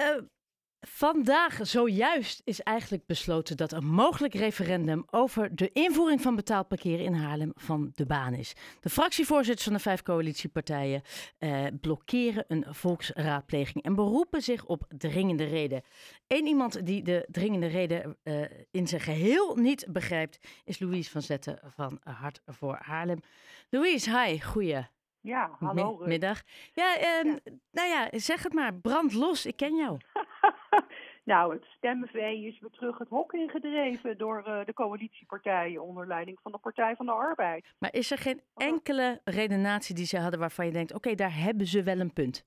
uh, Vandaag, zojuist, is eigenlijk besloten dat een mogelijk referendum over de invoering van betaald parkeren in Haarlem van de baan is. De fractievoorzitters van de vijf coalitiepartijen eh, blokkeren een volksraadpleging en beroepen zich op dringende reden. Eén iemand die de dringende reden uh, in zijn geheel niet begrijpt, is Louise van Zetten van Hart voor Haarlem. Louise, hi, goeie. Ja, hallo. middag. Ja, uh, ja, nou ja, zeg het maar. Brand los, ik ken jou. Nou, het stemmenvee is weer terug het hok ingedreven door uh, de coalitiepartijen onder leiding van de Partij van de Arbeid. Maar is er geen enkele redenatie die ze hadden waarvan je denkt, oké, daar hebben ze wel een punt?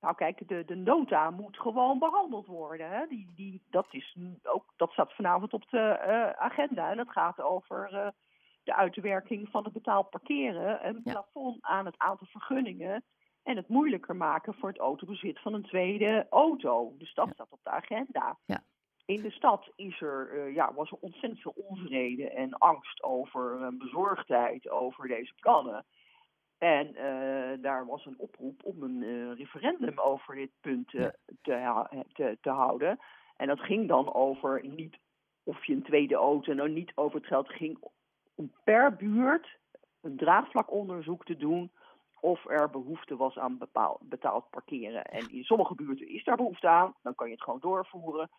Nou kijk, de, de nota moet gewoon behandeld worden. Hè? Die, die, dat, is ook, dat staat vanavond op de uh, agenda en dat gaat over uh, de uitwerking van het betaald parkeren. Een plafond aan het aantal vergunningen en het moeilijker maken voor het autobezit van een tweede auto. Dus dat staat op de agenda. Ja. In de stad is er, uh, ja, was er ontzettend veel onvrede en angst over uh, bezorgdheid over deze plannen. En uh, daar was een oproep om een referendum over dit punt te, te, te, houden. En dat ging dan over niet of je een tweede auto, nou niet over het geld, ging om per buurt een draagvlakonderzoek te doen of er behoefte was aan bepaald, betaald parkeren. En in sommige buurten is daar behoefte aan, dan kan je het gewoon doorvoeren.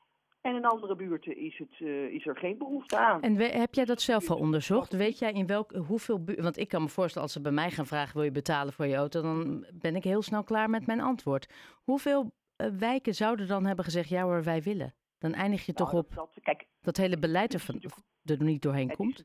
En in andere buurten is, het, uh, is er geen behoefte aan. En heb jij dat zelf al onderzocht? Weet jij in welk, hoeveel buurten... Want ik kan me voorstellen, als ze bij mij gaan vragen... wil je betalen voor je auto, dan ben ik heel snel klaar met mijn antwoord. Hoeveel uh, wijken zouden dan hebben gezegd... ja hoor, wij willen? Dan eindig je nou, toch op dat, kijk, dat hele beleid er, van, er niet doorheen komt?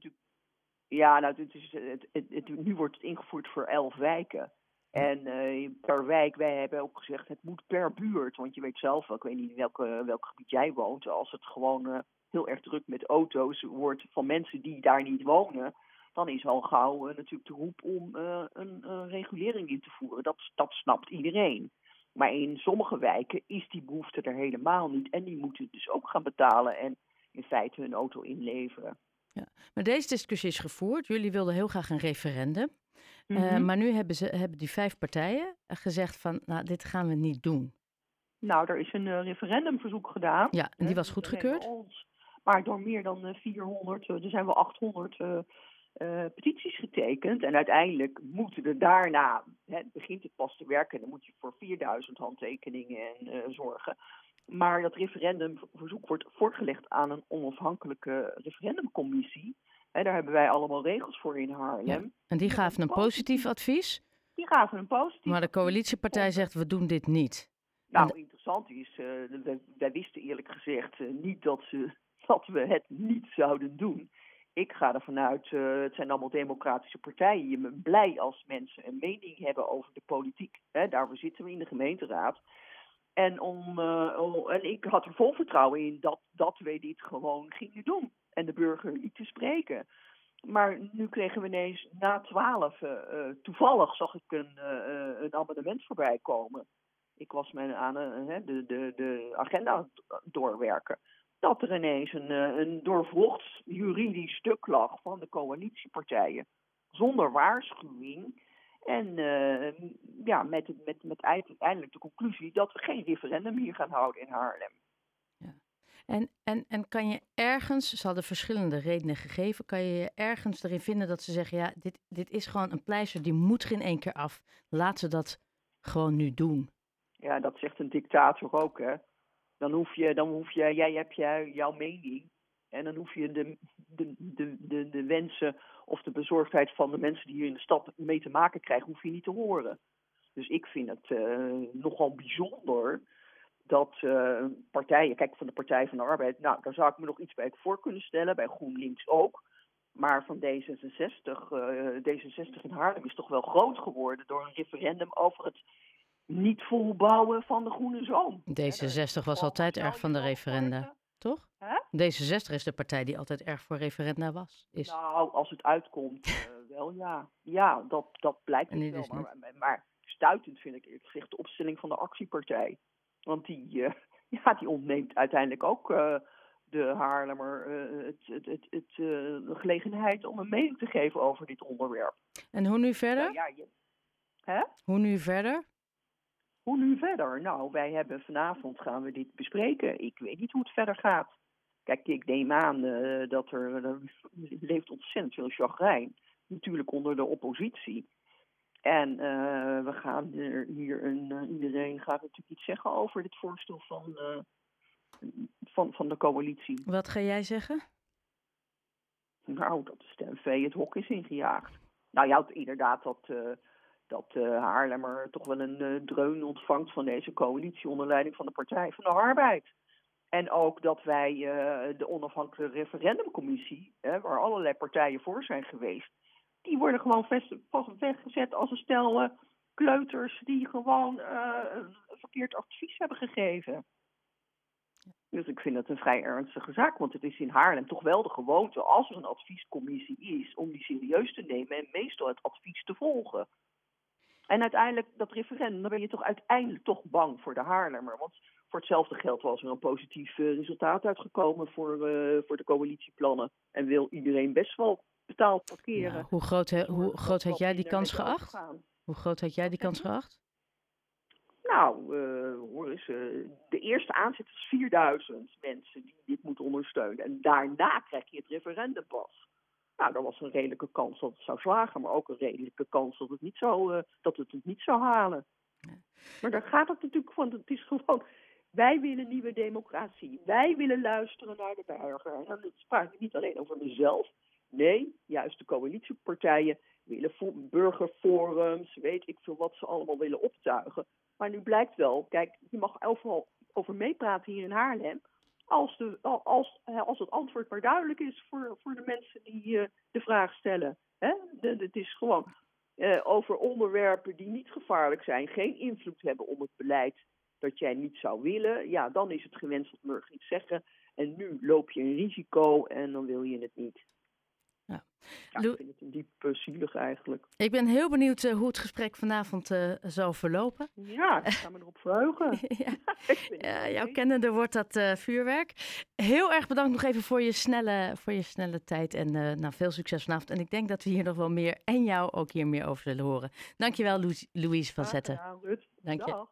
Ja, nou, het is, het, het, nu wordt het ingevoerd voor elf wijken. En uh, per wijk, wij hebben ook gezegd, het moet per buurt. Want je weet zelf wel, ik weet niet in welke, welk gebied jij woont. Als het gewoon uh, heel erg druk met auto's wordt van mensen die daar niet wonen. Dan is al gauw uh, natuurlijk de roep om een regulering in te voeren. Dat, dat snapt iedereen. Maar in sommige wijken is die behoefte er helemaal niet. En die moeten dus ook gaan betalen en in feite hun auto inleveren. Ja. Maar deze discussie is gevoerd. Jullie wilden heel graag een referendum. Uh, maar nu hebben, ze, hebben die vijf partijen gezegd van, nou, dit gaan we niet doen. Nou, er is een uh, referendumverzoek gedaan. Ja, en die was goedgekeurd? Maar door meer dan 400, er zijn wel 800 petities getekend. En uiteindelijk moeten er daarna, hè, begint het pas te werken, dan moet je voor 4000 handtekeningen zorgen. Maar dat referendumverzoek wordt voorgelegd aan een onafhankelijke referendumcommissie. En daar hebben wij allemaal regels voor in Haarlem. En die gaven een positief advies? Die gaven een positief Maar de coalitiepartij zegt, we doen dit niet. Nou, interessant is, uh, wij, wisten eerlijk gezegd uh, niet dat, ze, dat we het niet zouden doen. Ik ga ervan uit, uh, het zijn allemaal democratische partijen. Je bent blij als mensen een mening hebben over de politiek. Hè, daarvoor zitten we in de gemeenteraad. En, om, oh, en ik had er vol vertrouwen in dat, dat we dit gewoon gingen doen en de burger niet te spreken. Maar nu kregen we ineens na twaalf, uh, toevallig zag ik een, uh, een amendement voorbij komen. Ik was me aan de, de, de agenda doorwerken. Dat er ineens een, een doorvrocht juridisch stuk lag van de coalitiepartijen. Zonder waarschuwing. En ja, met, met, met uiteindelijk de conclusie dat we geen referendum hier gaan houden in Haarlem. En, en, en kan je ergens, ze hadden verschillende redenen gegeven, kan je je ergens erin vinden dat ze zeggen, ja, dit, dit is gewoon een pleister, die moet in één keer af. Laten ze dat gewoon nu doen. Ja, dat zegt een dictator ook, hè. Dan hoef je, dan hoef je, jij hebt jij, jouw mening. En dan hoef je de, de, de, de, de wensen of de bezorgdheid van de mensen die hier in de stad mee te maken krijgen, hoef je niet te horen. Dus ik vind het uh, nogal bijzonder dat uh, partijen, kijk van de Partij van de Arbeid, nou daar zou ik me nog iets bij voor kunnen stellen, bij GroenLinks ook. Maar van D66, uh, D66 in Haarlem is toch wel groot geworden door een referendum over het niet volbouwen van de Groene Zoom. D66 was altijd erg van de referenda, toch? D66 is de partij die altijd erg voor referenda was. Is. Nou, als het uitkomt, uh, wel ja. Ja, dat, dat blijkt wel. Maar, maar, maar, stuitend vind ik eerlijk gezegd de opstelling van de actiepartij. Want die, uh, ja, die ontneemt uiteindelijk ook uh, de Haarlemmer het, het, het, het de gelegenheid om een mening te geven over dit onderwerp. En hoe nu verder? Ja, ja je... Hè? Hoe nu verder? Hoe nu verder? Nou, wij hebben vanavond gaan we dit bespreken. Ik weet niet hoe het verder gaat. Kijk, ik neem aan uh, dat er, er leeft ontzettend veel chagrijn. Natuurlijk onder de oppositie. En uh, we gaan er hier een, uh, iedereen gaat natuurlijk iets zeggen over dit voorstel van, van, van de coalitie. Wat ga jij zeggen? Nou, dat de stemvee het hok is ingejaagd. Nou ja, inderdaad dat, dat Haarlemmer toch wel een dreun ontvangt van deze coalitie onder leiding van de Partij van de Arbeid. En ook dat wij de onafhankelijke referendumcommissie, waar allerlei partijen voor zijn geweest, die worden gewoon weggezet als een stel kleuters die gewoon een verkeerd advies hebben gegeven. Dus ik vind het een vrij ernstige zaak, want het is in Haarlem toch wel de gewoonte, als er een adviescommissie is, om die serieus te nemen en meestal het advies te volgen. En uiteindelijk, dat referendum, dan ben je toch uiteindelijk toch bang voor de Haarlemmer. Want voor hetzelfde geld was er een positief uh, resultaat uitgekomen voor, uh, voor de coalitieplannen. En wil iedereen best wel betaald parkeren. Nou, hoe groot, he, hoe groot had jij die kans geacht? Hoe groot had jij die kans geacht? Nou, uh, hoor eens, uh, de eerste aanzet is 4000 mensen die dit moeten ondersteunen. En daarna krijg je het referendum pas. Nou, er was een redelijke kans dat het zou slagen, maar ook een redelijke kans dat het, niet zou, uh, dat het het niet zou halen. Maar daar gaat het natuurlijk van. Het is gewoon, wij willen nieuwe democratie. Wij willen luisteren naar de burger. En dan praat ik niet alleen over mezelf. Nee, juist de coalitiepartijen willen burgerforums, weet ik veel wat ze allemaal willen optuigen. Maar nu blijkt wel, kijk, je mag overal over meepraten hier in Haarlem. Als, de, als, als het antwoord maar duidelijk is voor, voor de mensen die uh, de vraag stellen. Hè? het is gewoon uh, over onderwerpen die niet gevaarlijk zijn, geen invloed hebben op het beleid dat jij niet zou willen. Ja, dan is het gewenst dat iets zeggen. En nu loop je een risico en dan wil je het niet. Ja. Ja, ik vind het een diep uh, zielig eigenlijk. Ik ben heel benieuwd uh, hoe het gesprek vanavond uh, zal verlopen. Ja, ik ga me erop verheugen. ja. ja, jouw kennende wordt dat vuurwerk. Heel erg bedankt nog even voor je snelle, voor je snelle tijd en nou, veel succes vanavond. En ik denk dat we hier nog wel meer en jou ook hier meer over zullen horen. Dankjewel, Louise van Zetten. Dank je.